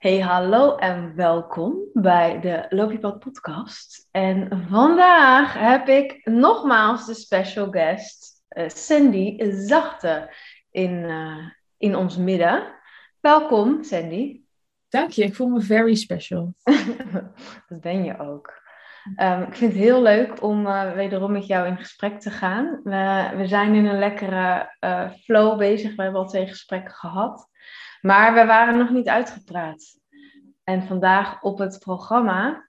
Hey, hallo en welkom bij de Loopjepad podcast. En vandaag heb ik nogmaals de special guest uh, Sandy Zachte in, uh, in ons midden. Welkom, Sandy. Dank je, ik voel me very special. Dat ben je ook. Um, ik vind het heel leuk om uh, wederom met jou in gesprek te gaan. We, we zijn in een lekkere flow bezig. We hebben al twee gesprekken gehad. Maar we waren nog niet uitgepraat. En vandaag op het programma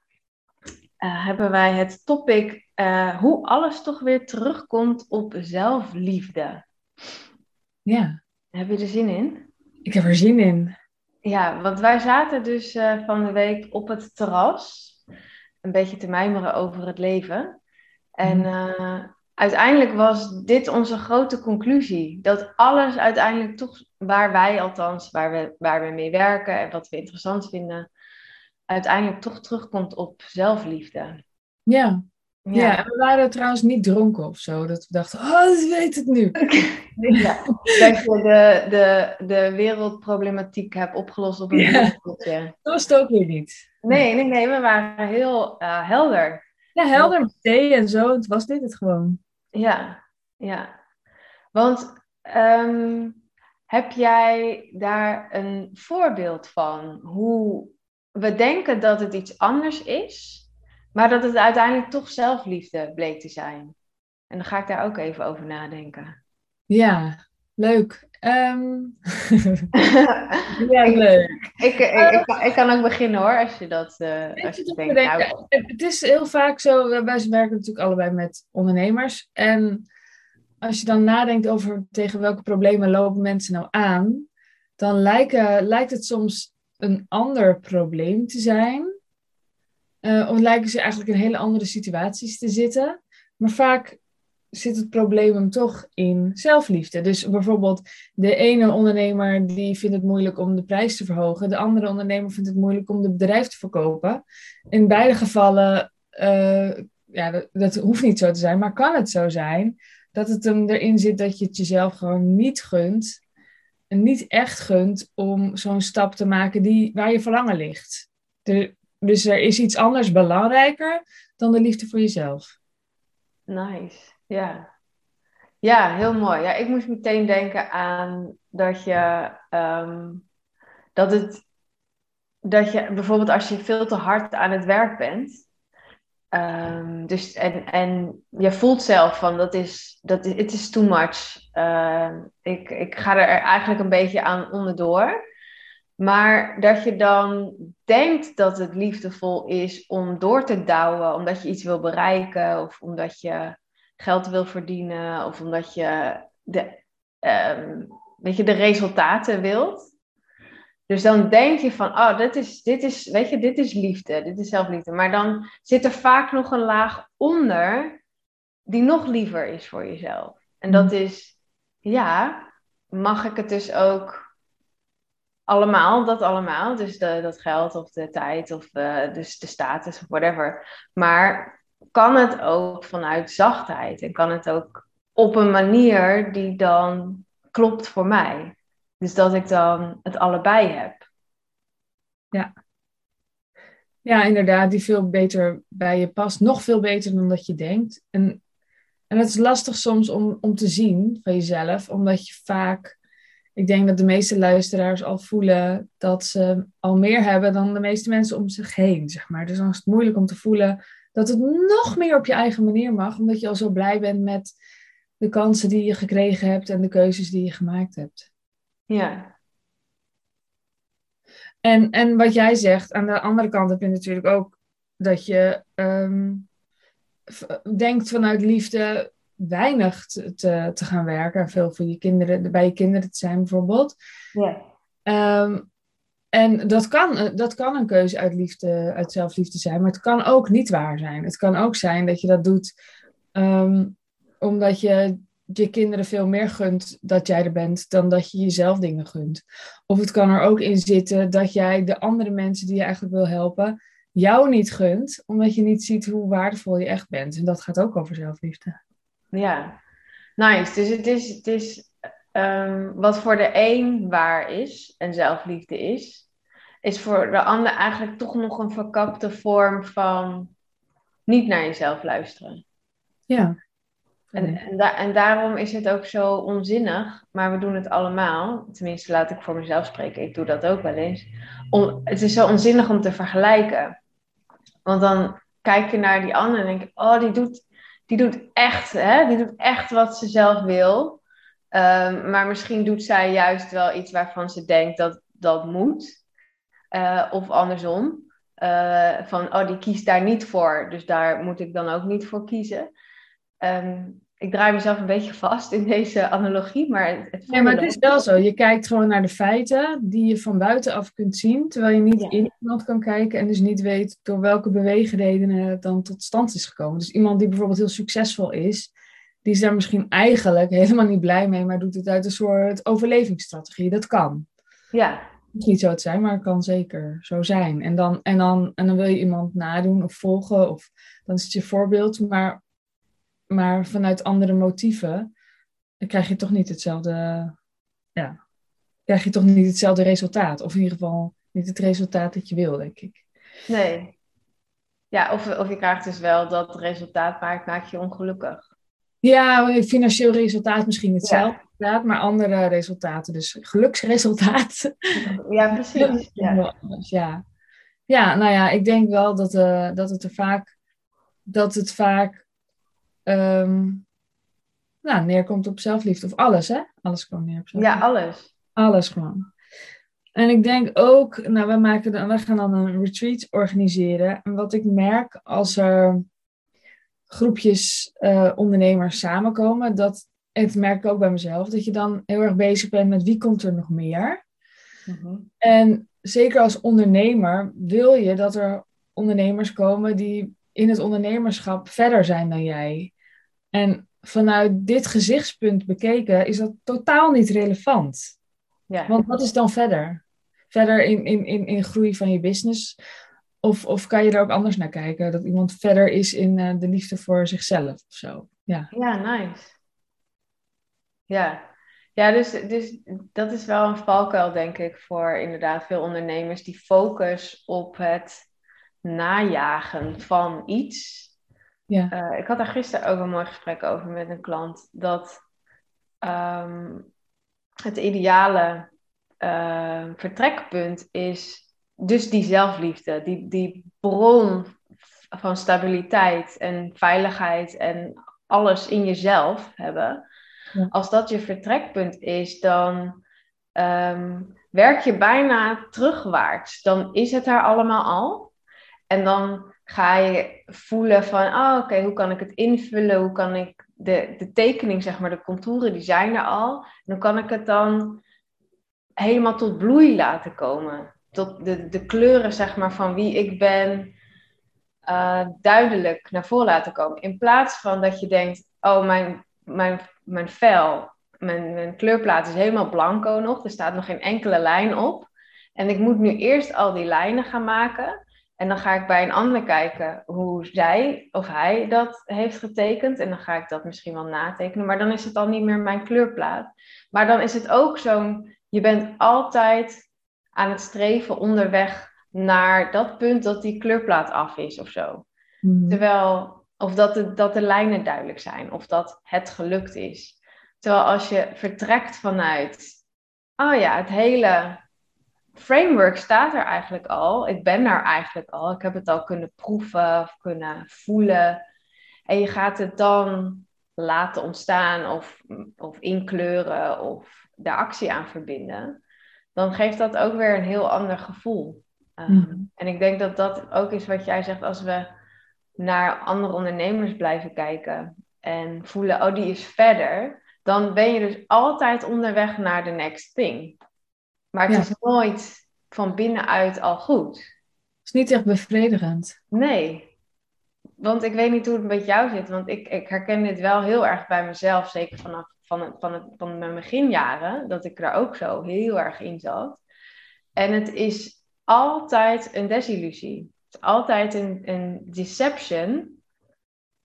uh, hebben wij het topic uh, hoe alles toch weer terugkomt op zelfliefde. Ja. Heb je er zin in? Ik heb er zin in. Ja, want wij zaten dus uh, van de week op het terras. Een beetje te mijmeren over het leven. En mm uiteindelijk was dit onze grote conclusie. Dat alles uiteindelijk toch, waar wij althans, waar we, waar we mee werken en wat we interessant vinden, uiteindelijk toch terugkomt op zelfliefde. Ja. Ja. ja, en we waren trouwens niet dronken of zo. Dat we dachten, oh, ik weet het nu. ja, dat je de, de, de wereldproblematiek hebt opgelost op een ja. Dat was het ook weer niet. Nee, nee, nee, we waren heel uh, helder. Ja, helder met thee en zo. Het was dit het gewoon. Ja, ja. Want um, heb jij daar een voorbeeld van? Hoe we denken dat het iets anders is, maar dat het uiteindelijk toch zelfliefde bleek te zijn. En dan ga ik daar ook even over nadenken. Ja, leuk. Um... ja, leuk. Ik, ik, ik, ik, kan ook beginnen hoor, als je dat uh, als je denkt. Nou... Het is heel vaak zo, wij werken natuurlijk allebei met ondernemers. En als je dan nadenkt over tegen welke problemen lopen mensen nou aan, dan lijken, lijkt het soms een ander probleem te zijn. Uh, of lijken ze eigenlijk in hele andere situaties te zitten. Maar vaak zit het probleem hem toch in zelfliefde. Dus bijvoorbeeld de ene ondernemer die vindt het moeilijk om de prijs te verhogen. De andere ondernemer vindt het moeilijk om het bedrijf te verkopen. In beide gevallen, uh, ja, dat, dat, hoeft niet zo te zijn, maar kan het zo zijn dat het hem erin zit dat je het jezelf gewoon niet gunt. En niet echt gunt om zo'n stap te maken die, waar je verlangen ligt. dus er is iets anders belangrijker dan de liefde voor jezelf. Nice. Ja. Ja, heel mooi. Ja, ik moest meteen denken aan dat je um, dat het dat je bijvoorbeeld als je veel te hard aan het werk bent, um, dus en, en je voelt zelf van dat is dat het is too much. Uh, ik, ik ga er eigenlijk een beetje aan onderdoor. Maar dat je dan denkt dat het liefdevol is om door te douwen, omdat je iets wil bereiken of omdat je geld wil verdienen of omdat je de, um, weet je, de resultaten wilt. Dus dan denk je van, oh, dit is, dit is, weet je, dit is liefde, dit is zelfliefde. Maar dan zit er vaak nog een laag onder die nog liever is voor jezelf. En dat mm. is, ja, mag ik het dus ook allemaal, dat allemaal. Dus de, dat geld of de tijd of uh, dus de status of whatever. Maar kan het ook vanuit zachtheid en kan het ook op een manier die dan klopt voor mij. Dus dat ik dan het allebei heb. Ja. Ja, inderdaad, die veel beter bij je past. Nog veel beter dan dat je denkt. En, en het is lastig soms om, om te zien van jezelf, omdat je vaak, ik denk dat de meeste luisteraars al voelen dat ze al meer hebben dan de meeste mensen om zich heen, zeg maar. Dus dan is het moeilijk om te voelen dat het nog meer op je eigen manier mag, omdat je al zo blij bent met de kansen die je gekregen hebt en de keuzes die je gemaakt hebt. Ja. En, en wat jij zegt, aan de andere kant heb je natuurlijk ook dat je um, denkt vanuit liefde weinig te, te, gaan werken. Veel voor je kinderen, bij je kinderen te zijn bijvoorbeeld. Ja. Um, en dat kan, eh, dat kan een keuze uit, liefde, uit zelfliefde zijn, maar het kan ook niet waar zijn. Het kan ook zijn dat je dat doet um, omdat je je kinderen veel meer gunt dat jij er bent dan dat je jezelf dingen gunt. Of het kan er ook in zitten dat jij de andere mensen die je eigenlijk wil helpen, jou niet gunt, omdat je niet ziet hoe waardevol je echt bent. En dat gaat ook over zelfliefde. Ja, nice. Dus het is, het is um, wat voor de een waar is en zelfliefde is, is voor de ander eigenlijk toch nog een verkapte vorm van niet naar jezelf luisteren. Ja. En, en, en, daarom is het ook zo onzinnig, maar we doen het allemaal. Tenminste, laat ik voor mezelf spreken, ik doe dat ook wel eens. Om, het is zo onzinnig om te vergelijken. Want dan kijk je naar die ander en denk je, oh, die doet, die doet echt, hè? Die doet echt wat ze zelf wil. Ehm, maar misschien doet zij juist wel iets waarvan ze denkt dat dat moet. Uh, of andersom. Uh, van, oh, die kiest daar niet voor, dus daar moet ik dan ook niet voor kiezen. Um, ik draai mezelf een beetje vast in deze analogie, maar het, het Nee, maar het is wel zo. Je kijkt gewoon naar de feiten die je van buitenaf kunt zien, terwijl je niet in iemand kan kijken en dus niet weet door welke beweegredenen het dan tot stand is gekomen. Dus iemand die bijvoorbeeld heel succesvol is, die is daar misschien eigenlijk helemaal niet blij mee, maar doet het uit een soort overlevingsstrategie. Dat kan. Ja. Het is niet zo te zijn, maar het kan zeker zo zijn. En dan, en, dan, en dan wil je iemand nadoen of volgen, of dan is het je voorbeeld. Maar maar vanuit andere motieven, dan krijg je toch niet hetzelfde, ja, krijg je toch niet hetzelfde resultaat. Of in ieder geval niet het resultaat dat je wil, denk ik. Nee. Ja, of, of je krijgt dus wel dat resultaat maakt, maakt je ongelukkig. Ja, financieel resultaat misschien hetzelfde, ja. maar andere resultaten. Dus geluksresultaat. Ja, precies. Ja. ja. ja, nou ja, ik denk wel dat, uh, dat het er vaak, dat het vaak um, nou, neerkomt op zelfliefde. Of alles, hè? Alles gewoon neer op zelfliefde. Ja, alles. Alles gewoon. En ik denk ook, nou, we, maken dan, we gaan dan een retreat organiseren. En wat ik merk als er groepjes uh, ondernemers samenkomen, dat, en dat merk ik ook bij mezelf, dat je dan heel erg bezig bent met wie komt er nog meer. Mm En zeker als ondernemer wil je dat er ondernemers komen die in het ondernemerschap verder zijn dan jij. En vanuit dit gezichtspunt bekeken is dat totaal niet relevant. Ja. Want wat is dan verder? Verder in, in, in, in groei van je business? Of, of kan je er ook anders naar kijken? Dat iemand verder is in uh, de liefde voor zichzelf of zo? Ja, ja nice. Ja, ja dus, dus dat is wel een valkuil, denk ik, voor inderdaad veel ondernemers. Die focus op het najagen van iets. Ja. Uh, ik had daar gisteren ook een mooi gesprek over met een klant. Dat um, het ideale uh, vertrekpunt is dus die zelfliefde. Die, die bron van stabiliteit en veiligheid en alles in jezelf hebben. Ja. Als dat je vertrekpunt is, dan um, werk je bijna terugwaarts. Dan is het er allemaal al. En dan ga je voelen van, oh, oké, hoe kan ik het invullen? Hoe kan ik de, de tekening, zeg maar, de contouren, die zijn er al. En hoe kan ik het dan helemaal tot bloei laten komen? Tot de, de kleuren, zeg maar, van wie ik ben, uh, duidelijk naar voren laten komen. In plaats van dat je denkt, oh, mijn, mijn, mijn vel, mijn, mijn kleurplaat is helemaal blanco nog. Er staat nog geen enkele lijn op. En ik moet nu eerst al die lijnen gaan maken. En dan ga ik bij een ander kijken hoe zij of hij dat heeft getekend. En dan ga ik dat misschien wel natekenen. Maar dan is het al niet meer mijn kleurplaat. Maar dan is het ook zo'n, je bent altijd aan het streven onderweg naar dat punt dat die kleurplaat af is of zo. Mhm. Terwijl, of dat de, dat de lijnen duidelijk zijn. Of dat het gelukt is. Terwijl als je vertrekt vanuit, oh ja, het hele framework staat er eigenlijk al. Ik ben daar eigenlijk al. Ik heb het al kunnen proeven of kunnen voelen. En je gaat het dan laten ontstaan of, of inkleuren of de actie aan verbinden. Dan geeft dat ook weer een heel ander gevoel. Ehm, mhm. En ik denk dat dat ook is wat jij zegt als we naar andere ondernemers blijven kijken en voelen, oh die is verder. Dan ben je dus altijd onderweg naar de next thing. Maar het is nooit van binnenuit al goed. Het is niet echt bevredigend. Nee. Want ik weet niet hoe het met jou zit. Want ik, ik herken dit wel heel erg bij mezelf. Zeker vanaf van, van, het, van mijn beginjaren. Dat ik er ook zo heel erg in zat. En het is altijd een desillusie. Het is altijd een, een deception.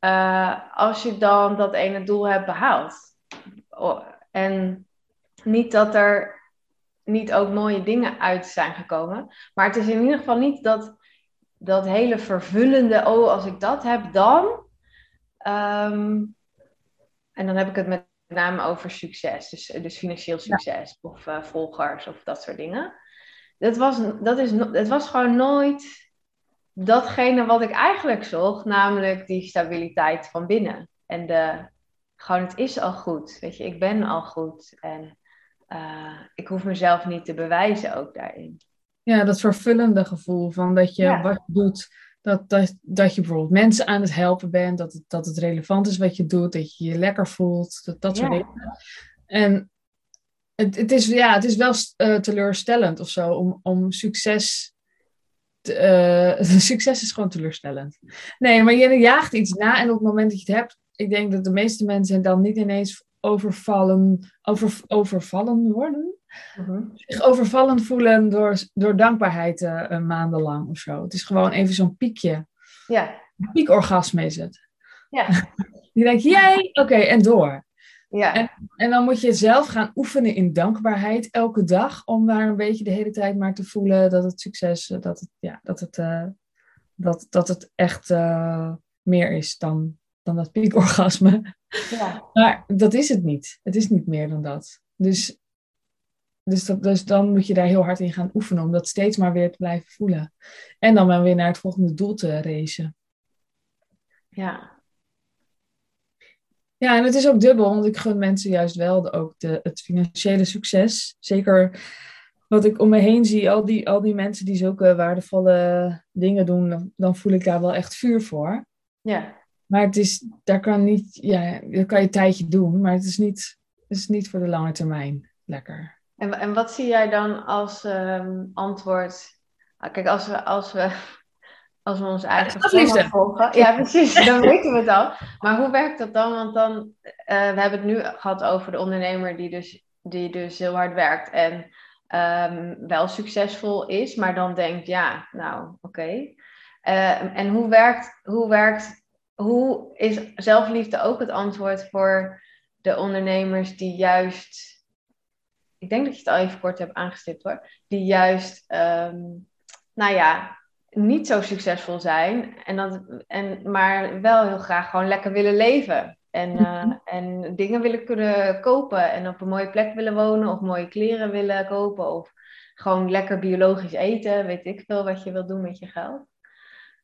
Uh, als je dan dat ene doel hebt behaald. En niet dat er niet ook mooie dingen uit zijn gekomen. Maar het is in ieder geval niet dat, dat hele vervullende, oh, als ik dat heb, dan. Ehm, en dan heb ik het met name over succes, dus, dus financieel succes of uh, volgers of dat soort dingen. Dat was, dat is, het was gewoon nooit datgene wat ik eigenlijk zocht, namelijk die stabiliteit van binnen. En de, gewoon, het is al goed. Weet je, ik ben al goed. En uh, ik hoef mezelf niet te bewijzen ook daarin. Ja, dat vervullende gevoel van dat je wat doet, dat, dat, dat je bijvoorbeeld mensen aan het helpen bent, dat het, dat het relevant is wat je doet, dat je je lekker voelt, dat, dat soort dingen. En het, het, is, ja, het is wel uh, teleurstellend of zo om, om succes. Te, uh, succes is gewoon teleurstellend. Nee, maar je jaagt iets na en op het moment dat je het hebt, ik denk dat de meeste mensen dan niet ineens overvallen, over, overvallen worden. Uh Zich overvallen voelen door, door dankbaarheid uh, maandenlang of zo. Het is gewoon even zo'n piekje. Ja. Een piekorgasme is het. Ja. Die denkt, jij, oké, en door. Ja. En, en dan moet je zelf gaan oefenen in dankbaarheid elke dag. Om daar een beetje de hele tijd maar te voelen dat het succes, eh, dat het, ja, dat het, uh, dat, dat het echt uh, meer is dan, dan dat piekorgasme. Ja. Maar dat is het niet. Het is niet meer dan dat. Dus, dus, dat, dus dan moet je daar heel hard in gaan oefenen om dat steeds maar weer te blijven voelen. En dan maar weer naar het volgende doel te racen. Ja. Ja, en het is ook dubbel, want ik gun mensen juist wel de, ook de, het financiële succes. Zeker wat ik om me heen zie, al die, al die mensen die zulke waardevolle dingen doen, dan, dan voel ik daar wel echt vuur voor. Ja. Maar het is, daar kan niet, ja, dat kan je een tijdje doen, maar het is niet, het is niet voor de lange termijn lekker. En, en wat zie jij dan als um, antwoord? Ah, kijk, als we, als we, als we ons eigen Zelfliefde. volgen. Ja, precies, dan weten we het al. Maar hoe werkt dat dan? Want dan, uh, we hebben het nu gehad over de ondernemer die dus, die dus heel hard werkt en um, wel succesvol is, maar dan denkt, ja, nou, oké. Okay. Uh, en hoe werkt, hoe werkt hoe is zelfliefde ook het antwoord voor de ondernemers die juist, ik denk dat je het al even kort hebt aangestipt hoor, die juist, um, nou ja, niet zo succesvol zijn, en dat, en, maar wel heel graag gewoon lekker willen leven. En, uh, en dingen willen kunnen kopen en op een mooie plek willen wonen of mooie kleren willen kopen of gewoon lekker biologisch eten, weet ik veel wat je wil doen met je geld.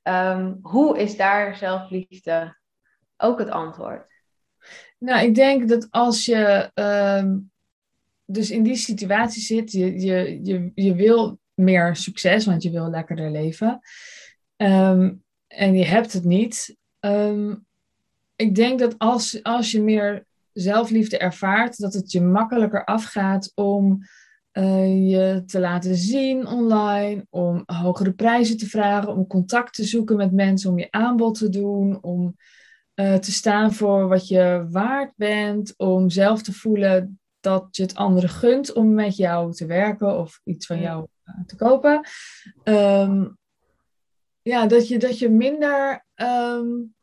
Um, hoe is daar zelfliefde ook het antwoord? Nou, ik denk dat als je um, dus in die situatie zit, je, je, je, je wil meer succes, want je wil lekkerder leven. Um, en je hebt het niet. ik denk dat als, als je meer zelfliefde ervaart, dat het je makkelijker afgaat om uh, je te laten zien online, om hogere prijzen te vragen, om contact te zoeken met mensen, om je aanbod te doen, om uh, te staan voor wat je waard bent, om zelf te voelen dat je het anderen gunt om met jou te werken of iets van jou uh, te kopen. Um, ja, dat je, dat je minder um,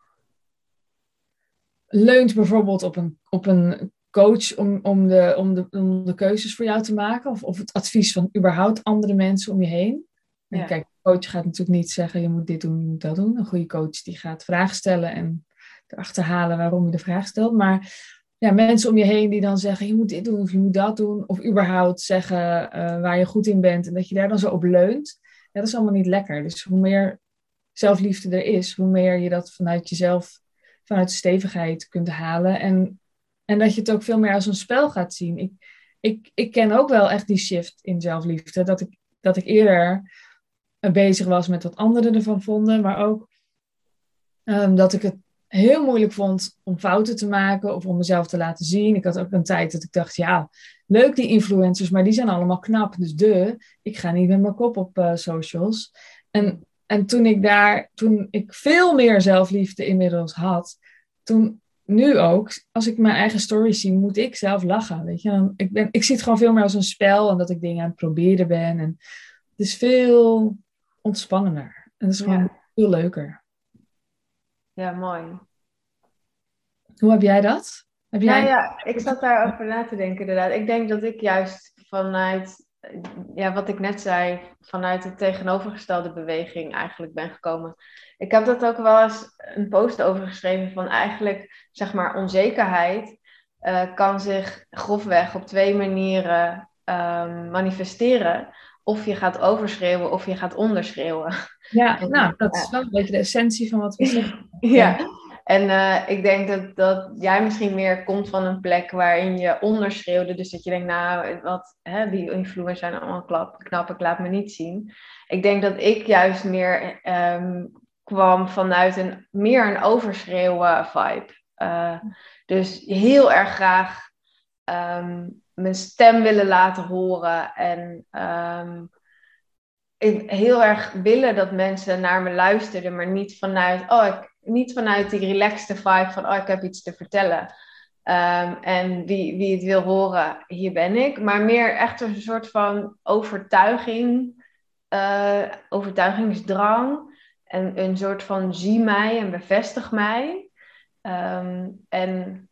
leunt bijvoorbeeld op een, op een coach om, om, de, om, de, om de keuzes voor jou te maken? Of, of het advies van überhaupt andere mensen om je heen? En kijk, een coach gaat natuurlijk niet zeggen, je moet dit doen, je moet dat doen. Een goede coach die gaat vragen stellen en erachter halen waarom je de vraag stelt. Maar ja, mensen om je heen die dan zeggen, je moet dit doen of je moet dat doen. Of überhaupt zeggen uh, waar je goed in bent en dat je daar dan zo op leunt. Ja, dat is allemaal niet lekker. Dus hoe meer zelfliefde er is, hoe meer je dat vanuit jezelf, vanuit stevigheid kunt halen. En en dat je het ook veel meer als een spel gaat zien. Ik, ik, ik ken ook wel echt die shift in zelfliefde. Dat ik, dat ik eerder bezig was met wat anderen ervan vonden. Maar ook um, dat ik het heel moeilijk vond om fouten te maken of om mezelf te laten zien. Ik had ook een tijd dat ik dacht, ja, leuk die influencers, maar die zijn allemaal knap. Dus de, ik ga niet met mijn kop op uh, socials. En, en toen ik daar, toen ik veel meer zelfliefde inmiddels had, toen nu ook, als ik mijn eigen stories zie, moet ik zelf lachen. Weet je? Dan, ik, ben, ik zie het gewoon veel meer als een spel en dat ik dingen aan het proberen ben. En het is veel ontspannender. En het is gewoon ja. veel leuker. Ja, mooi. Hoe heb jij dat? Heb jij... Nou ja, ik zat daarover na te denken inderdaad. Ik denk dat ik juist vanuit ja, wat ik net zei, vanuit de tegenovergestelde beweging eigenlijk ben gekomen. Ik heb dat ook wel eens een post over geschreven van eigenlijk, zeg maar, onzekerheid uh, kan zich grofweg op twee manieren um, manifesteren. Of je gaat overschreeuwen of je gaat onderschreeuwen. Ja, nou, dat is wel een beetje de essentie van wat we zeggen. Ja. En uh, ik denk dat, dat jij misschien meer komt van een plek waarin je onderschreeuwde. Dus dat je denkt, nou, wat, hè, die influencers zijn allemaal klap, knap, ik laat me niet zien. Ik denk dat ik juist meer um, kwam vanuit een meer een overschreeuwen vibe. Uh, dus heel erg graag um, mijn stem willen laten horen. En um, ik heel erg willen dat mensen naar me luisterden, maar niet vanuit, oh, ik, niet vanuit die relaxte vibe van, oh, ik heb iets te vertellen. Um, en wie, wie het wil horen, hier ben ik. Maar meer echt een soort van overtuiging, uh, overtuigingsdrang. En een soort van zie mij en bevestig mij. Um, en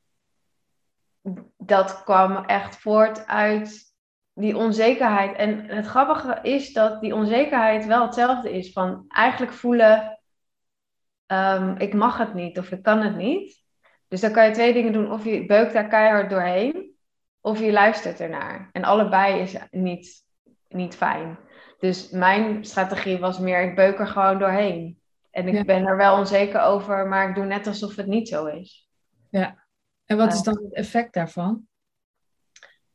dat kwam echt voort uit die onzekerheid. En het grappige is dat die onzekerheid wel hetzelfde is. Van eigenlijk voelen, um, ik mag het niet of ik kan het niet. Dus dan kan je twee dingen doen. Of je beukt daar keihard doorheen, of je luistert ernaar. En allebei is niet, niet fijn. Dus mijn strategie was meer, ik beuk er gewoon doorheen. En ik ben er wel onzeker over, maar ik doe net alsof het niet zo is. Ja, en wat is dan het effect daarvan?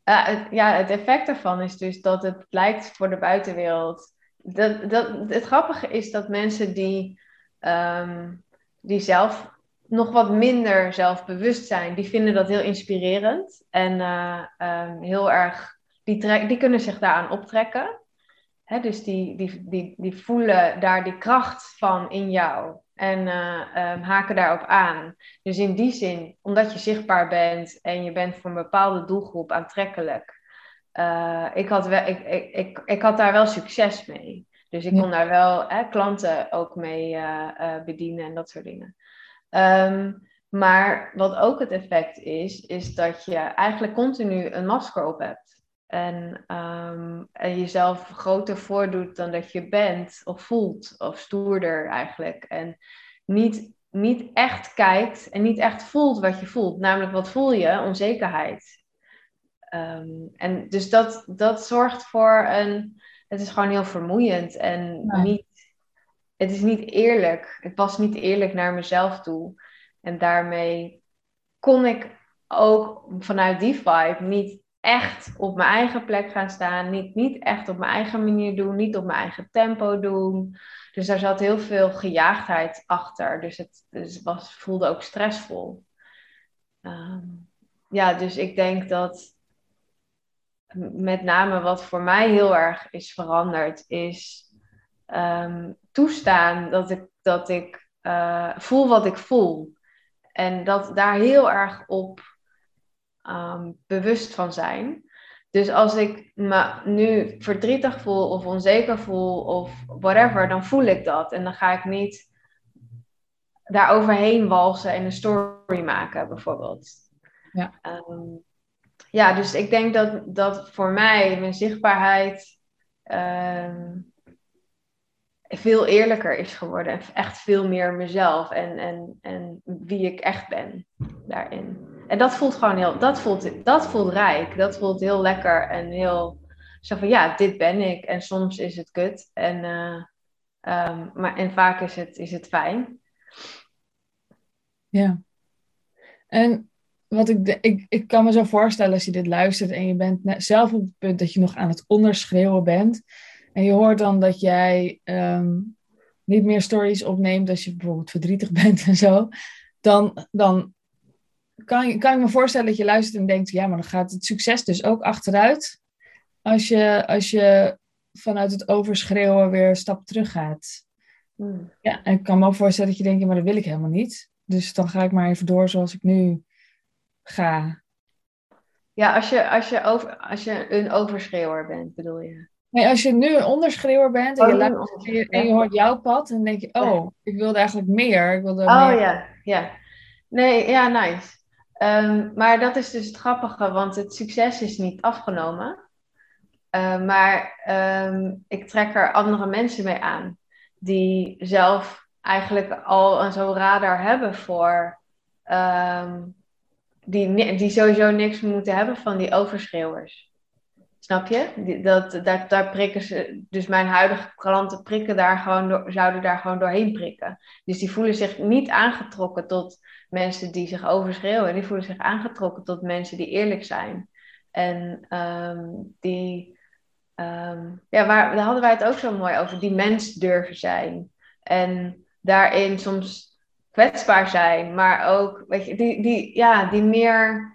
Uh, het, ja, het effect daarvan is dus dat het lijkt voor de buitenwereld. Dat, dat, het grappige is dat mensen die, um, die zelf nog wat minder zelfbewust zijn, die vinden dat heel inspirerend. En uh, um, heel erg, die, trek, die kunnen zich daaraan optrekken. Hè, dus die, die, die, die voelen daar die kracht van in jou en uh, um, haken daarop aan. Dus in die zin, omdat je zichtbaar bent en je bent voor een bepaalde doelgroep aantrekkelijk, uh, ik, had wel, ik, ik, ik, ik had daar wel succes mee. Dus ik kon daar wel hè, klanten ook mee uh, bedienen en dat soort dingen. Um, maar wat ook het effect is, is dat je eigenlijk continu een masker op hebt. En, um, en jezelf groter voordoet dan dat je bent of voelt, of stoerder eigenlijk. En niet, niet echt kijkt en niet echt voelt wat je voelt. Namelijk, wat voel je? Onzekerheid. Um, en dus dat, dat zorgt voor een. Het is gewoon heel vermoeiend en niet. Het is niet eerlijk. Het was niet eerlijk naar mezelf toe. En daarmee kon ik ook vanuit die vibe niet echt op mijn eigen plek gaan staan. Niet, niet echt op mijn eigen manier doen. Niet op mijn eigen tempo doen. Dus daar zat heel veel gejaagdheid achter. Dus het dus was, voelde ook stressvol. Um, ja, dus ik denk dat met name wat voor mij heel erg is veranderd, is um, toestaan dat ik, dat ik uh, voel wat ik voel. En dat daar heel erg op um, bewust van zijn. Dus als ik me nu verdrietig voel of onzeker voel of whatever, dan voel ik dat. En dan ga ik niet daar overheen walsen en een story maken, bijvoorbeeld. Ja. Um, ja, dus ik denk dat, dat voor mij mijn zichtbaarheid um, veel eerlijker is geworden. En echt veel meer mezelf en, en, en wie ik echt ben daarin. En dat voelt gewoon heel, dat voelt, dat voelt rijk. Dat voelt heel lekker en heel zo van ja, dit ben ik. En soms is het kut. En, uh, um, maar, en vaak is het, is het fijn. Ja. En wat ik, ik, ik kan me zo voorstellen als je dit luistert en je bent zelf op het punt dat je nog aan het onderschreeuwen bent. En je hoort dan dat jij um, niet meer stories opneemt als je bijvoorbeeld verdrietig bent en zo. Dan, dan kan, kan ik me voorstellen dat je luistert en denkt, ja, maar dan gaat het succes dus ook achteruit. Als je, als je vanuit het overschreeuwen weer een stap terug gaat. Hmm. Ja, en ik kan me ook voorstellen dat je denkt, ja, maar dat wil ik helemaal niet. Dus dan ga ik maar even door zoals ik nu ga. Ja, als je, als je, over, als je een overschreeuwer bent, bedoel je? Nee, als je nu een onderschreeuwer bent en, oh, je, luistert, en, je, en je hoort jouw pad, dan denk je, oh, ik wilde eigenlijk meer. Ik wilde oh meer. ja, ja. Nee, ja, nice. Um, maar dat is dus het grappige, want het succes is niet afgenomen. Eh, maar ehm, ik trek er andere mensen mee aan. Die zelf eigenlijk al een zo'n radar hebben voor. ehm, die, die sowieso niks moeten hebben van die overschreeuwers. Snap je? Die, dat, daar, prikken ze. Dus mijn huidige klanten prikken daar gewoon door, zouden daar gewoon doorheen prikken. Dus die voelen zich niet aangetrokken tot mensen die zich overschreeuwen. Die voelen zich aangetrokken tot mensen die eerlijk zijn. En ehm, die. ehm, ja, waar, daar hadden wij het ook zo mooi over. Die mens durven zijn. En daarin soms kwetsbaar zijn. Maar ook, weet je, die, die, ja, die meer.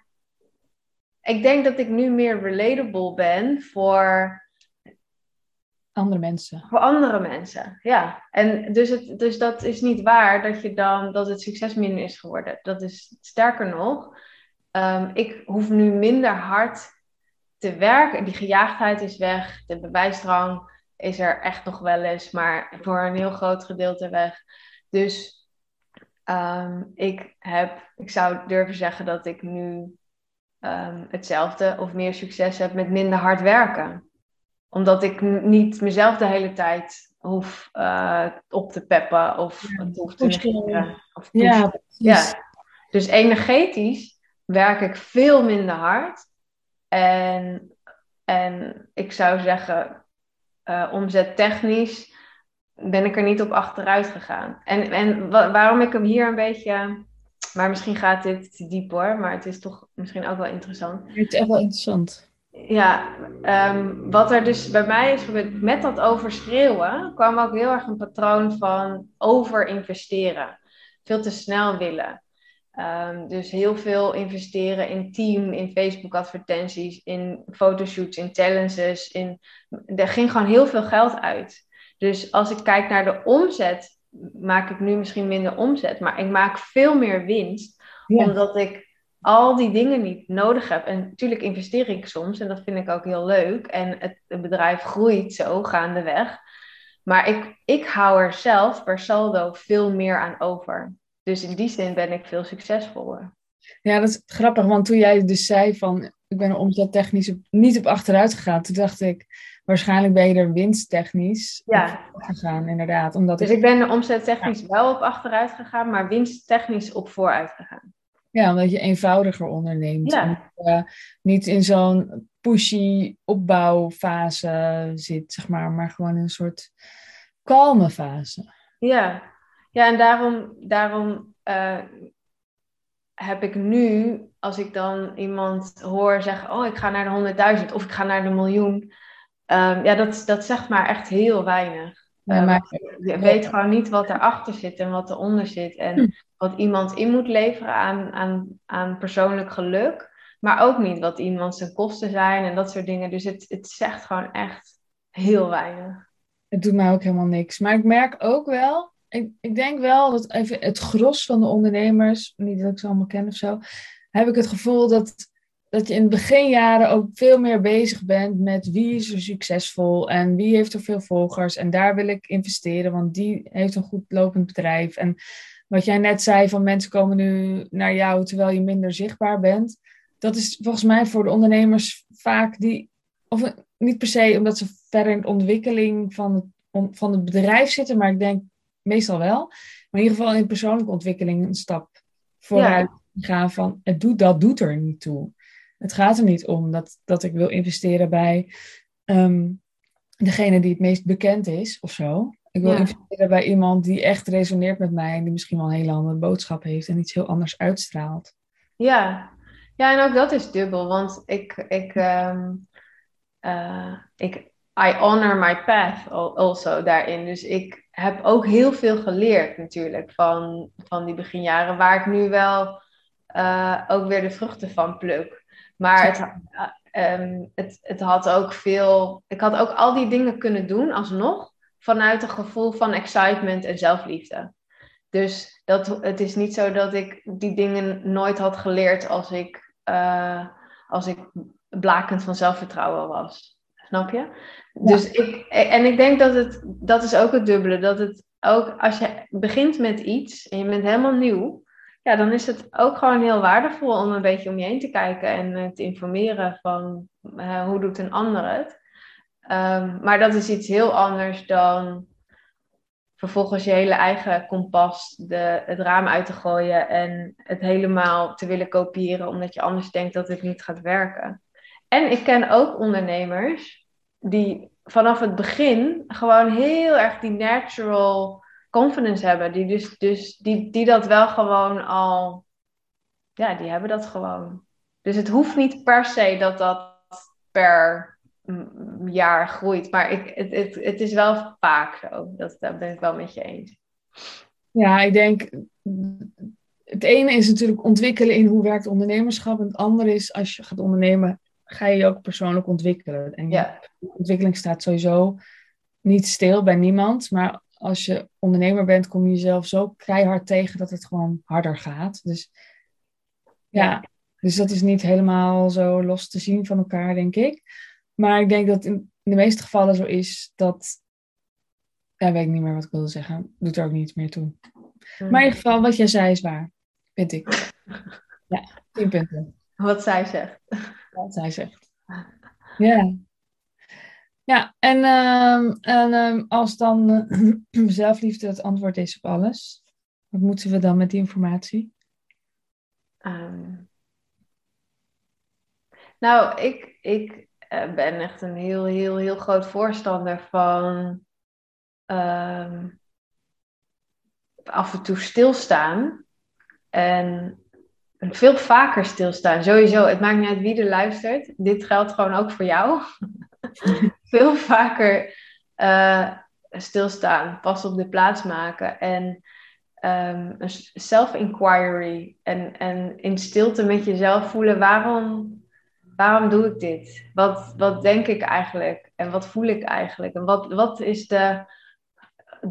Ik denk dat ik nu meer relatable ben voor Andere mensen. voor andere mensen. Ja, en dus, het, dus dat is niet waar dat, je dan, dat het succes minder is geworden. Dat is sterker nog. ehm, ik hoef nu minder hard te werken. Die gejaagdheid is weg. De bewijsdrang is er echt nog wel eens, maar voor een heel groot gedeelte weg. Dus ehm, ik heb, ik zou durven zeggen dat ik nu ehm, hetzelfde of meer succes heb met minder hard werken omdat ik niet mezelf de hele tijd hoef eh, op te peppen of Ja, hoef te negeren. Of. Ja. Dus energetisch werk ik veel minder hard. En, en ik zou zeggen, eh omzettechnisch ben ik er niet op achteruit gegaan. En, en wa- waarom ik hem hier een beetje... Maar misschien gaat dit te diep hoor, maar het is toch misschien ook wel interessant. Het is echt wel interessant. Ja, ehm, wat er dus bij mij is gebeurd met dat overschreeuwen, kwam ook heel erg een patroon van overinvesteren. Veel te snel willen. Ehm, dus heel veel investeren in team, in Facebook-advertenties, in fotoshoots, in challenges. In... Er ging gewoon heel veel geld uit. Dus als ik kijk naar de omzet, maak ik nu misschien minder omzet, maar ik maak veel meer winst, Ja. omdat ik al die dingen niet nodig heb. En natuurlijk investeer ik soms en dat vind ik ook heel leuk. En het, het bedrijf groeit zo gaandeweg. Maar ik, ik hou er zelf per saldo veel meer aan over. Dus in die zin ben ik veel succesvoller. Ja, dat is grappig, want toen jij dus zei van ik ben er omzettechnisch niet op achteruit gegaan, toen dacht ik waarschijnlijk ben je er winsttechnisch Ja. op gegaan, inderdaad. Omdat Dus ik, ik ben er omzettechnisch wel op achteruit gegaan, maar winsttechnisch op vooruit gegaan. ja, omdat je eenvoudiger onderneemt. Ja. En, eh, niet in zo'n pushy opbouwfase zit, zeg maar, maar gewoon in een soort kalme fase. Ja, ja en daarom, daarom eh, heb ik nu, als ik dan iemand hoor zeggen: Oh, ik ga naar de 100.000 of ik ga naar de miljoen. Ehm, ja, dat, dat zegt maar echt heel weinig. Ja, Eh, maar Je weet gewoon niet wat erachter zit en wat eronder zit. En Hm. wat iemand in moet leveren aan, aan, aan persoonlijk geluk. Maar ook niet wat iemand zijn kosten zijn en dat soort dingen. Dus het, het zegt gewoon echt heel weinig. Het doet mij ook helemaal niks. Maar ik merk ook wel, ik, ik denk wel dat even het gros van de ondernemers, niet dat ik ze allemaal ken of zo, heb ik het gevoel dat, dat je in de beginjaren ook veel meer bezig bent met wie is er succesvol en wie heeft er veel volgers. En daar wil ik investeren, want die heeft een goed lopend bedrijf. En wat jij net zei, van mensen komen nu naar jou terwijl je minder zichtbaar bent. Dat is volgens mij voor de ondernemers vaak die, of niet per se omdat ze verder in de ontwikkeling van het, van het bedrijf zitten, maar ik denk meestal wel. Maar in ieder geval in persoonlijke ontwikkeling een stap vooruit gaan van het doet, dat doet er niet toe. Het gaat er niet om dat, dat ik wil investeren bij ehm, degene die het meest bekend is of zo. Ik wil Ja. investeren bij iemand die echt resoneert met mij en die misschien wel een hele andere boodschap heeft en iets heel anders uitstraalt. Ja, ja en ook dat is dubbel. Want ik, ik, ehm, eh, ik I honor my path al- also daarin. Dus ik heb ook heel veel geleerd natuurlijk van, van die beginjaren. Waar ik nu wel eh, ook weer de vruchten van pluk. Maar het, eh, ehm, het, het had ook veel... Ik had ook al die dingen kunnen doen alsnog. Vanuit een gevoel van excitement en zelfliefde. Dus dat, het is niet zo dat ik die dingen nooit had geleerd als ik, eh, als ik blakend van zelfvertrouwen was. Snap je? Dus ik, en ik denk dat het, dat is ook het dubbele, dat het ook als je begint met iets en je bent helemaal nieuw, ja, dan is het ook gewoon heel waardevol om een beetje om je heen te kijken en eh, te informeren van eh, hoe doet een ander het. Ehm, maar dat is iets heel anders dan vervolgens je hele eigen kompas de, het raam uit te gooien en het helemaal te willen kopiëren omdat je anders denkt dat het niet gaat werken. En ik ken ook ondernemers die vanaf het begin gewoon heel erg die natural confidence hebben. Die, dus, dus, die, die dat wel gewoon al, ja, die hebben dat gewoon. Dus het hoeft niet per se dat dat per jaar groeit. Maar ik, het, het, het is wel vaak zo. Dat, daar ben ik wel met je eens. Ja, ik denk. Het ene is natuurlijk ontwikkelen in hoe werkt ondernemerschap. En het andere is als je gaat ondernemen, ga je je ook persoonlijk ontwikkelen. En ja. ontwikkeling staat sowieso niet stil bij niemand. Maar als je ondernemer bent, kom je jezelf zo keihard tegen dat het gewoon harder gaat. Dus ja, dus dat is niet helemaal zo los te zien van elkaar, denk ik. Maar ik denk dat in, de meeste gevallen zo is dat. Ja, weet ik niet meer wat ik wilde zeggen. Doet er ook niet meer toe. Maar in ieder geval, wat jij zei is waar. Weet ik. Ja, tien punten. Wat zij zegt. Wat zij zegt. Ja. Ja, en, uh, en uh, als dan uh, zelfliefde het antwoord is op alles, wat moeten we dan met die informatie? Um, nou, ik, ik uh, ben echt een heel, heel, heel groot voorstander van af en toe stilstaan. En veel vaker stilstaan. Sowieso, het maakt niet uit wie er luistert. Dit geldt gewoon ook voor jou. veel vaker uh, stilstaan, pas op de plaats maken. En um, een self-inquiry. En, en in stilte met jezelf voelen waarom waarom doe ik dit? Wat, wat denk ik eigenlijk? En wat voel ik eigenlijk? En wat, wat is de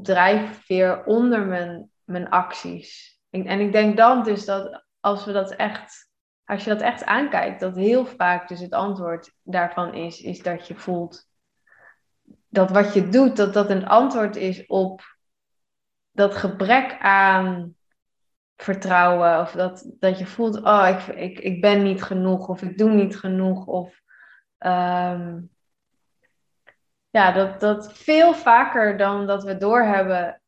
drijfveer onder mijn, mijn acties? En, en ik denk dan dus dat als we dat echt, als je dat echt aankijkt, dat heel vaak dus het antwoord daarvan is, is dat je voelt dat wat je doet, dat dat een antwoord is op dat gebrek aan vertrouwen. Of dat, dat je voelt, oh, ik, ik, ik ben niet genoeg. Of ik doe niet genoeg. Of ehm, ja, dat, dat veel vaker dan dat we doorhebben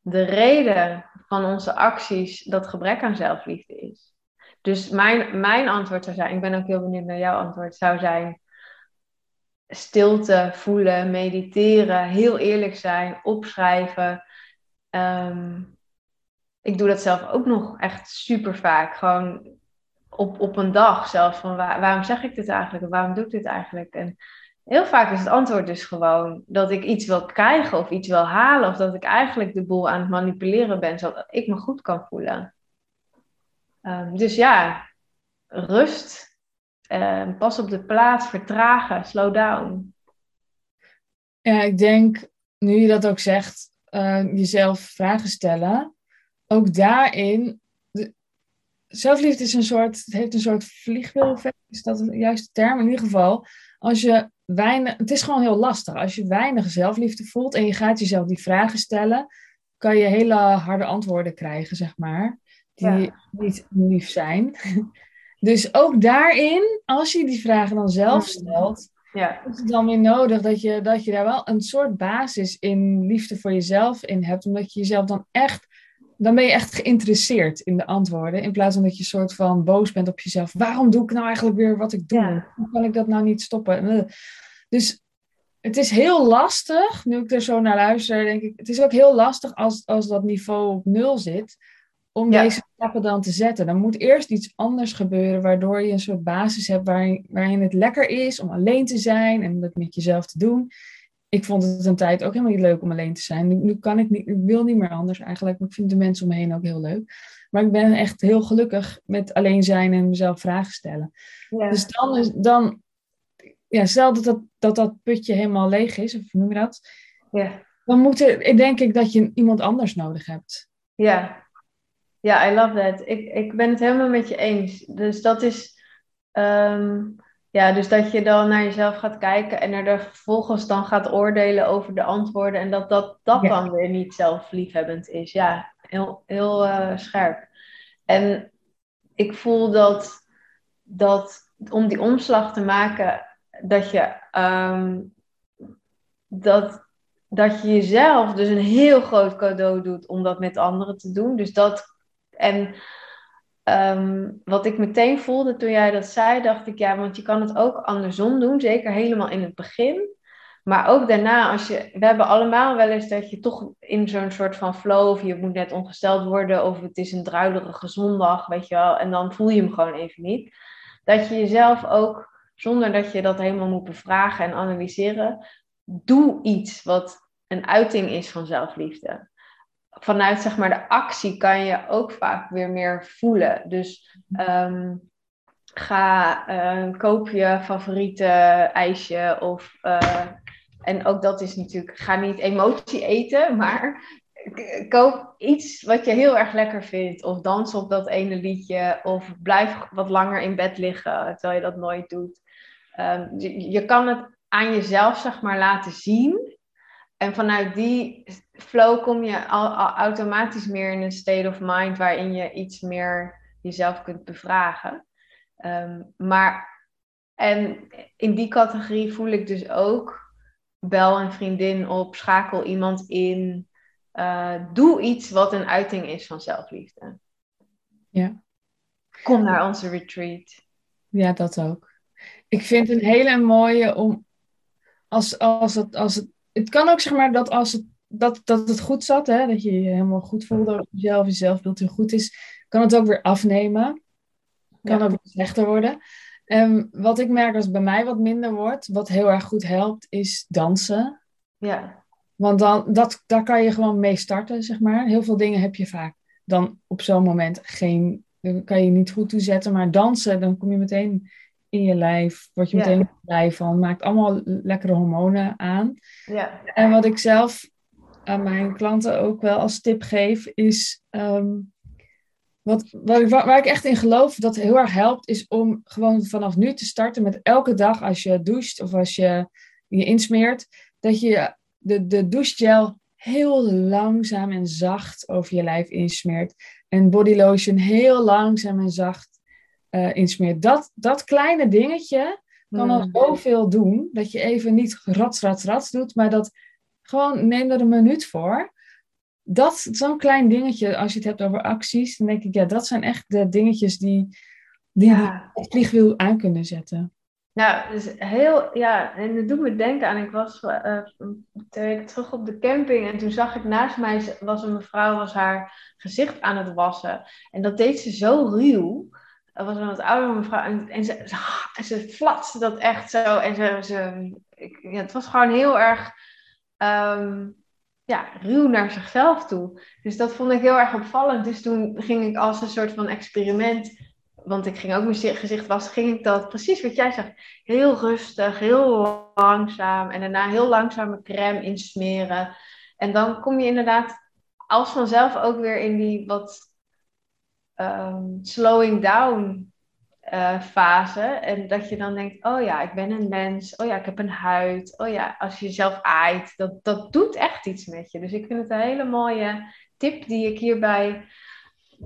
de reden van onze acties dat gebrek aan zelfliefde is. Dus mijn, mijn antwoord zou zijn, ik ben ook heel benieuwd naar jouw antwoord, zou zijn stilte voelen, mediteren, heel eerlijk zijn, opschrijven. Ehm, ik doe dat zelf ook nog echt super vaak. Gewoon op, op een dag zelfs. Van waarom zeg ik dit eigenlijk? waarom doe ik dit eigenlijk? En heel vaak is het antwoord dus gewoon dat ik iets wil krijgen of iets wil halen. Of dat ik eigenlijk de boel aan het manipuleren ben, zodat ik me goed kan voelen. Ehm, dus ja, rust. Uh, pas op de plaats, vertragen, slow down. Ja, ik denk, nu je dat ook zegt, uh, jezelf vragen stellen ook daarin, de, zelfliefde is een soort, het heeft een soort vliegwiel-effect, is dat een juiste term? In ieder geval, als je weinig, het is gewoon heel lastig. Als je weinig zelfliefde voelt en je gaat jezelf die vragen stellen, kan je hele harde antwoorden krijgen, zeg maar, die niet lief zijn. Dus ook daarin, als je die vragen dan zelf stelt, ja. is het dan weer nodig dat je, dat je daar wel een soort basis in liefde voor jezelf in hebt. Omdat je jezelf dan echt dan ben je echt geïnteresseerd in de antwoorden. In plaats van dat je soort van boos bent op jezelf. Waarom doe ik nou eigenlijk weer wat ik doe? Hoe kan ik dat nou niet stoppen? Dus het is heel lastig, nu ik er zo naar luister, denk ik. Het is ook heel lastig als, als dat niveau op nul zit. Om deze stappen dan te zetten. Dan moet eerst iets anders gebeuren, waardoor je een soort basis hebt waarin, waarin het lekker is om alleen te zijn en dat met jezelf te doen ik vond het een tijd ook helemaal niet leuk om alleen te zijn. Nu, nu, kan ik niet, ik wil niet meer anders eigenlijk. Maar ik vind de mensen om me heen ook heel leuk. Maar ik ben echt heel gelukkig met alleen zijn en mezelf vragen stellen. Ja. Dus dan, is, dan ja, stel dat dat, dat dat putje helemaal leeg is, of hoe noem je dat? Ja. Dan moet er, denk ik dat je iemand anders nodig hebt. Ja, ja, I love that. Ik, ik ben het helemaal met je eens. Dus dat is. Ehm, ja, dus dat je dan naar jezelf gaat kijken en er vervolgens dan gaat oordelen over de antwoorden en dat dat, dat dan weer niet zelfliefhebbend is. Ja, heel, heel uh, scherp. En ik voel dat, dat om die omslag te maken, dat je um, dat, dat je jezelf dus een heel groot cadeau doet om dat met anderen te doen. Dus dat, en ehm, wat ik meteen voelde toen jij dat zei, dacht ik, ja, want je kan het ook andersom doen, zeker helemaal in het begin. Maar ook daarna, als je, we hebben allemaal wel eens dat je toch in zo'n soort van flow, of je moet net ongesteld worden, of het is een druilerige zondag, weet je wel, en dan voel je hem gewoon even niet. Dat je jezelf ook, zonder dat je dat helemaal moet bevragen en analyseren, doe iets wat een uiting is van zelfliefde. Vanuit zeg maar de actie kan je ook vaak weer meer voelen. Dus um, ga, uh, koop je favoriete ijsje of... Uh, en ook dat is natuurlijk, ga niet emotie eten, maar koop iets wat je heel erg lekker vindt. Of dans op dat ene liedje. Of blijf wat langer in bed liggen, terwijl je dat nooit doet. Um, je, je, kan het aan jezelf, zeg maar, laten zien. En vanuit die flow kom je al, al automatisch meer in een state of mind waarin je iets meer jezelf kunt bevragen. Um, maar, en in die categorie voel ik dus ook bel een vriendin op, schakel iemand in. Uh, doe iets wat een uiting is van zelfliefde. Ja. Kom naar onze retreat. Ja, dat ook. Ik vind een hele mooie om. Als, als het, als het, het kan ook zeg maar dat als het, dat, dat het goed zat, hè, dat je je helemaal goed voelde over jezelf, je zelfbeeld heel goed is, kan het ook weer afnemen. Kan ook weer slechter worden. Um, wat ik merk als het bij mij wat minder wordt, wat heel erg goed helpt, is dansen. Ja. Want dan, dat, daar kan je gewoon mee starten, zeg maar. Heel veel dingen heb je vaak dan op zo'n moment geen, kan je niet goed toezetten. Maar dansen, dan kom je meteen in je lijf, word je meteen blij van. Maakt allemaal lekkere hormonen aan. Ja. En wat ik zelf aan mijn klanten ook wel als tip geef, is um, wat, waar, waar, ik echt in geloof dat heel erg helpt, is om gewoon vanaf nu te starten met elke dag als je doucht of als je je insmeert, dat je de, de douchegel heel langzaam en zacht over je lijf insmeert. En body lotion heel langzaam en zacht uh, insmeert. Dat, dat kleine dingetje kan al mm. zoveel doen, dat je even niet rats, rats, rats doet, maar dat gewoon neem er een minuut voor dat, zo'n klein dingetje, als je het hebt over acties, dan denk ik, ja, dat zijn echt de dingetjes die, die ja. het vliegwiel aan kunnen zetten. Nou, dus heel, ja, en dat doet me denken aan, ik was uh, twee weken terug op de camping en toen zag ik naast mij, was een mevrouw, was haar gezicht aan het wassen. En dat deed ze zo ruw. Dat was een wat oudere mevrouw en, en ze, ze, ze flatste dat echt zo. En ze, ze ik, ja, het was gewoon heel erg... Um, ja, ruw naar zichzelf toe. Dus dat vond ik heel erg opvallend. Dus toen ging ik als een soort van experiment, want ik ging ook mijn gezicht wassen, ging ik dat precies wat jij zegt, heel rustig, heel langzaam en daarna heel langzaam mijn crème insmeren. En dan kom je inderdaad als vanzelf ook weer in die wat um, slowing down uh, fase. En dat je dan denkt, oh ja, ik ben een mens. Oh ja, ik heb een huid. Oh ja, als je jezelf aait, dat, dat doet echt iets met je. Dus ik vind het een hele mooie tip die ik hierbij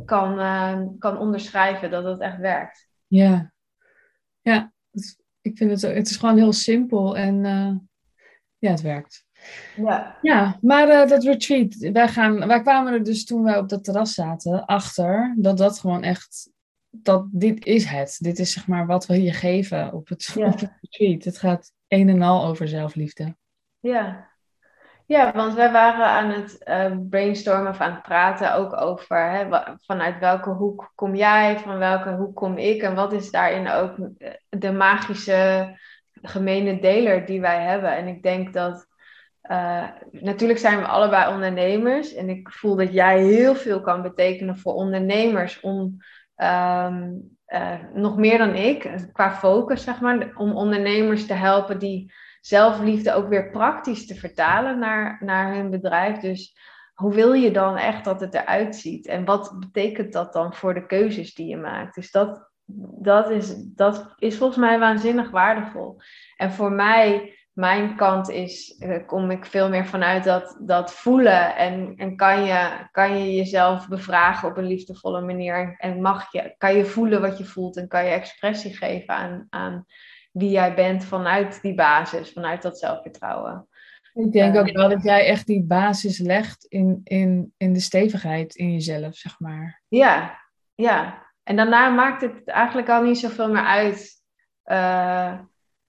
kan, uh, kan onderschrijven, dat het echt werkt. Ja, ja ik vind het, het is gewoon heel simpel en uh, ja, het werkt. Ja, ja maar dat retreat, wij, gaan, wij kwamen er dus toen wij op dat terras zaten achter dat dat gewoon echt dat dit is het. Dit is zeg maar wat we hier geven op het, ja. op het retreat. Het gaat een en al over zelfliefde. Ja. Ja, want wij waren aan het uh, brainstormen of aan het praten ook over hè, vanuit welke hoek kom jij, van welke hoek kom ik en wat is daarin ook de magische gemene deler die wij hebben. En ik denk dat uh, natuurlijk zijn we allebei ondernemers en ik voel dat jij heel veel kan betekenen voor ondernemers om Um, uh, nog meer dan ik, qua focus, zeg maar, om ondernemers te helpen die zelfliefde ook weer praktisch te vertalen naar, naar hun bedrijf. Dus hoe wil je dan echt dat het eruit ziet? En wat betekent dat dan voor de keuzes die je maakt? Dus dat, dat, is, dat is volgens mij waanzinnig waardevol. En voor mij mijn kant is, uh, kom ik veel meer vanuit dat, dat voelen. En, en kan, je, kan je jezelf bevragen op een liefdevolle manier. En mag je, kan je voelen wat je voelt en kan je expressie geven aan, aan wie jij bent vanuit die basis, vanuit dat zelfvertrouwen. Ik denk Eh, ook wel dat jij echt die basis legt in, in, in de stevigheid in jezelf, zeg maar. Ja, ja. En daarna maakt het eigenlijk al niet zoveel meer uit eh,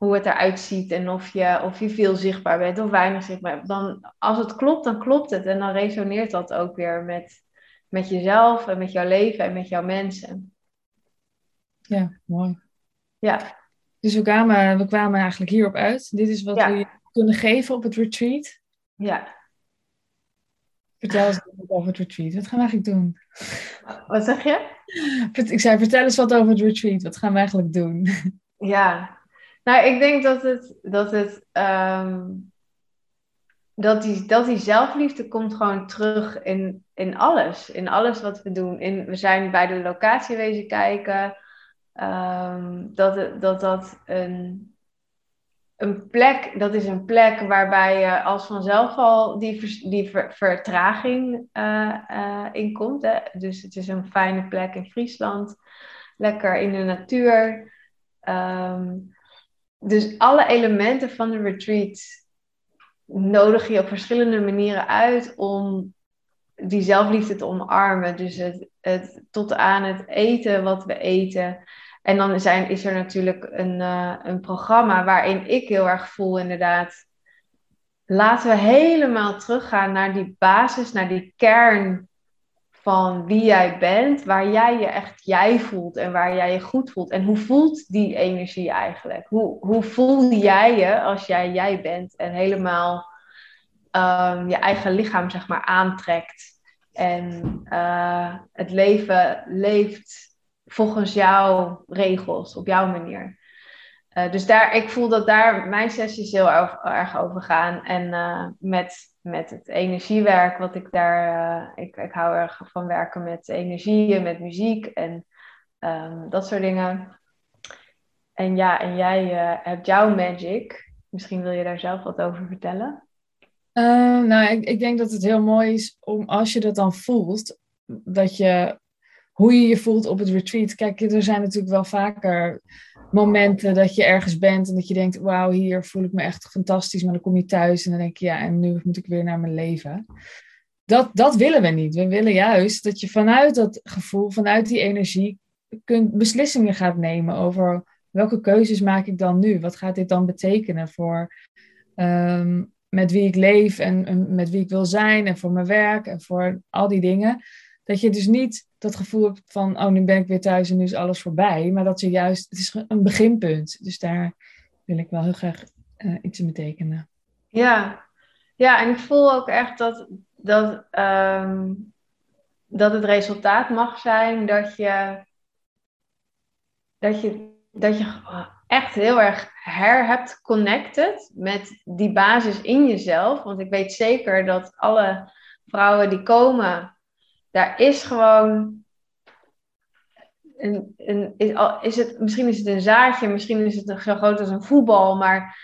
hoe het eruit ziet en of je, of je veel zichtbaar bent of weinig zichtbaar bent. Dan, als het klopt, dan klopt het. En dan resoneert dat ook weer met, met jezelf en met jouw leven en met jouw mensen. Ja, mooi. Ja, Dus we kwamen, we kwamen eigenlijk hierop uit. Dit is wat Ja. we kunnen geven op het retreat. ja. Vertel eens wat over het retreat. Wat gaan we eigenlijk doen? Wat zeg je? Ik zei, vertel eens wat over het retreat. Wat gaan we eigenlijk doen? Ja, nou, ik denk dat het, dat het, ehm, dat die, dat die zelfliefde komt gewoon terug in, in alles, in alles wat we doen. In, we zijn bij de locatie wezen kijken, ehm, dat, dat dat een, een plek, dat is een plek waarbij je als vanzelf al die, die ver- vertraging eh, in komt. Hè? Dus het is een fijne plek in Friesland, lekker in de natuur. Ehm, dus alle elementen van de retreat nodig je op verschillende manieren uit om die zelfliefde te omarmen. Dus het, het, tot aan het eten wat we eten. En dan zijn, is er natuurlijk een, eh, een programma waarin ik heel erg voel inderdaad. Laten we helemaal teruggaan naar die basis, naar die kern van wie jij bent, waar jij je echt jij voelt en waar jij je goed voelt. En hoe voelt die energie eigenlijk? Hoe, hoe voel jij je als jij jij bent en helemaal ehm, je eigen lichaam zeg maar aantrekt en eh, het leven leeft volgens jouw regels, op jouw manier. Eh, dus daar, ik voel dat daar mijn sessies heel erg, over gaan. En eh, met, met het energiewerk, wat ik daar. eh, ik, ik hou erg van werken met energie en met muziek en ehm, dat soort dingen. En ja, en jij hebt jouw magic. Misschien wil je daar zelf wat over vertellen. Nou, ik, ik denk dat het heel mooi is om als je dat dan voelt, dat je, hoe je je voelt op het retreat. Kijk, er zijn natuurlijk wel vaker momenten dat je ergens bent en dat je denkt, wauw, hier voel ik me echt fantastisch. Maar dan kom je thuis en dan denk je, ja, en nu moet ik weer naar mijn leven. Dat, dat willen we niet. We willen juist dat je vanuit dat gevoel, vanuit die energie, kunt, beslissingen gaat nemen over welke keuzes maak ik dan nu? Wat gaat dit dan betekenen voor ehm, met wie ik leef en, en met wie ik wil zijn en voor mijn werk en voor al die dingen. Dat je dus niet dat gevoel hebt van, oh, nu ben ik weer thuis en nu is alles voorbij. Maar dat je juist, het is een beginpunt. Dus daar wil ik wel heel graag eh, iets in betekenen. Ja. ja, en ik voel ook echt dat, dat, ehm, dat het resultaat mag zijn dat je, dat je, dat je echt heel erg her hebt connected met die basis in jezelf. Want ik weet zeker dat alle vrouwen die komen, daar is gewoon. Een, een, is, is het, misschien is het een zaadje, misschien is het zo groot als een voetbal, maar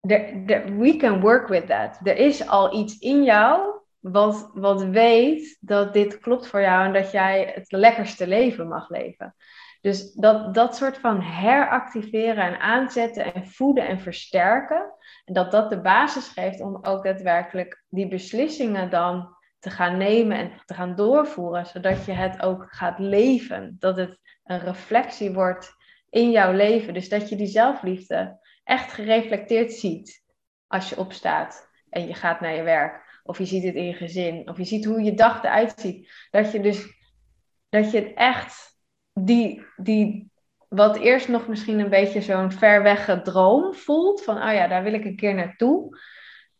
we can work with that. Er is al iets in jou wat, wat weet dat dit klopt voor jou en dat jij het lekkerste leven mag leven. Dus dat, dat soort van heractiveren en aanzetten en voeden en versterken. En dat dat de basis geeft om ook daadwerkelijk die beslissingen dan te gaan nemen en te gaan doorvoeren. Zodat je het ook gaat leven. Dat het een reflectie wordt in jouw leven. Dus dat je die zelfliefde echt gereflecteerd ziet als je opstaat en je gaat naar je werk. Of je ziet het in je gezin. Of je ziet hoe je dag eruit ziet. Dat je dus dat je het echt die, die wat eerst nog misschien een beetje zo'n ver droom voelt. Van oh ja, daar wil ik een keer naartoe.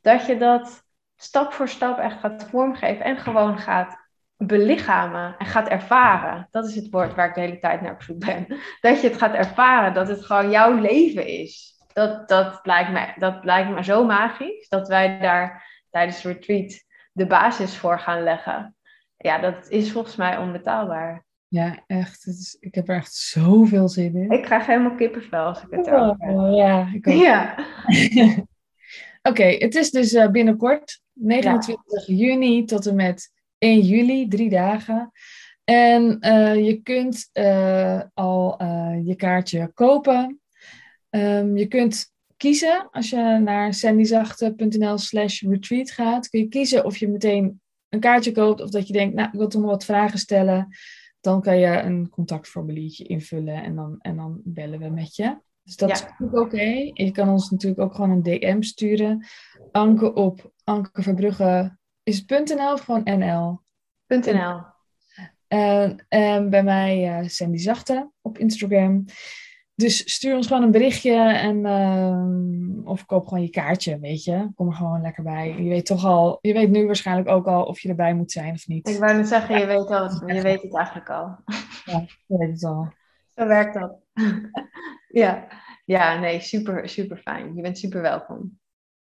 Dat je dat stap voor stap echt gaat vormgeven. En gewoon gaat belichamen en gaat ervaren. Dat is het woord waar ik de hele tijd naar op zoek ben. Dat je het gaat ervaren. Dat het gewoon jouw leven is. Dat, dat, lijkt, me, dat lijkt me zo magisch. Dat wij daar tijdens het retreat de basis voor gaan leggen. Ja, dat is volgens mij onbetaalbaar. Ja, echt. Het is, ik heb er echt zoveel zin in. Ik krijg helemaal kippenvel als ik het erover heb. Oh, ja, ik ook. Ja, Oké, het is dus eh, binnenkort, 29 juni tot en met 1 juli, drie dagen. En eh, je kunt eh, al je kaartje kopen. Ehm, je kunt kiezen. Als je naar sandyzachte.nl slash retreat gaat, kun je kiezen of je meteen een kaartje koopt of dat je denkt, nou, ik wil toch nog wat vragen stellen. Dan kan je een contactformuliertje invullen en dan, en dan bellen we met je. Dus dat Ja. is natuurlijk oké. En je kan ons natuurlijk ook gewoon een DM sturen. Anke op Anke Verbrugge. Is het .nl of gewoon NL? .nl. En, en bij mij eh, Sandy Zachte op Instagram. Dus stuur ons gewoon een berichtje en ehm, of koop gewoon je kaartje, weet je. Kom er gewoon lekker bij. Je weet toch al, je weet nu waarschijnlijk ook al of je erbij moet zijn of niet. Ik wou net zeggen, je weet, al, je weet het eigenlijk al. Je weet het al. Zo werkt dat. ja. ja, nee, super, super fijn. Je bent super welkom.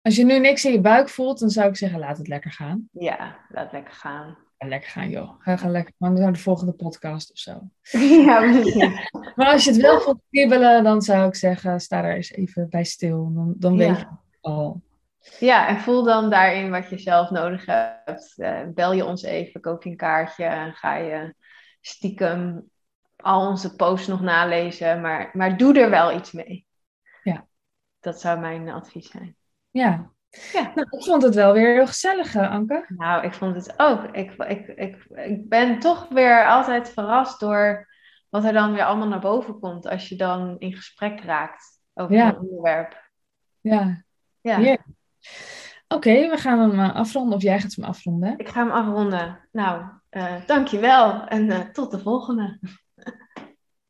Als je nu niks in je buik voelt, dan zou ik zeggen, laat het lekker gaan. Ja, laat lekker gaan. Ga lekker gaan, joh. Ga, ga lekker maar naar de volgende podcast of zo. ja, precies. Maar als je het wel voelt kriebelen, dan zou ik zeggen, sta daar eens even bij stil. Dan, dan weet Ja. je het al. Ja, en voel dan daarin wat je zelf nodig hebt. Eh, bel je ons even, koop je een kaartje en ga je stiekem al onze posts nog nalezen. Maar, maar doe er wel iets mee. Ja. Dat zou mijn advies zijn. Ja. Ja. Nou, ik vond het wel weer heel gezellig, eh, Anke. Nou, ik vond het ook. Ik, ik, ik, ik ben toch weer altijd verrast door wat er dan weer allemaal naar boven komt als je dan in gesprek raakt over Ja. een onderwerp. Ja. Ja, Ja. Oké, we gaan hem eh, afronden. Of jij gaat hem afronden. hè? ik ga hem afronden. Nou, eh dankjewel en tot de volgende.